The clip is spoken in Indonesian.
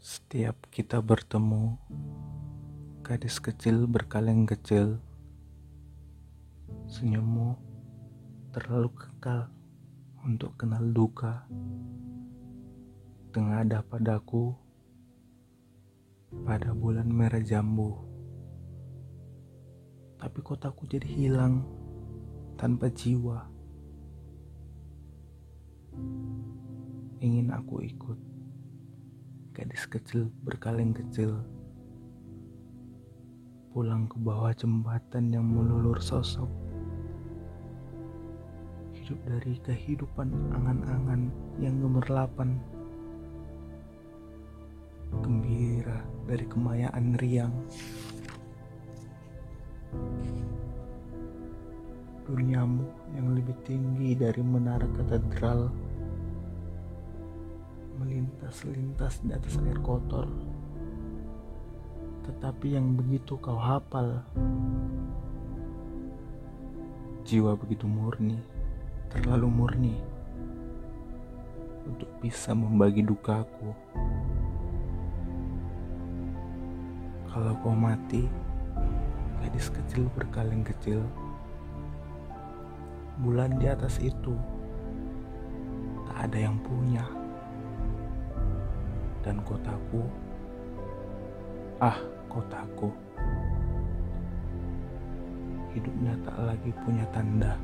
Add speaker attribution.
Speaker 1: Setiap kita bertemu, gadis kecil berkaleng kecil, senyummu terlalu kekal untuk kenal duka. Tengah ada padaku pada bulan merah jambu, tapi kotaku jadi hilang tanpa jiwa. Ingin aku ikut gadis kecil berkaleng kecil. Pulang ke bawah jembatan yang melulur sosok. Hidup dari kehidupan angan-angan yang gemerlapan. Gembira dari kemayaan riang. Duniamu yang lebih tinggi dari menara katedral melintas-lintas di atas air kotor. Tetapi yang begitu kau hafal. Jiwa begitu murni, terlalu murni untuk bisa membagi dukaku. Kalau kau mati, gadis kecil berkaleng kecil, bulan di atas itu tak ada yang punya dan kotaku. Ah, kotaku. Hidupnya tak lagi punya tanda.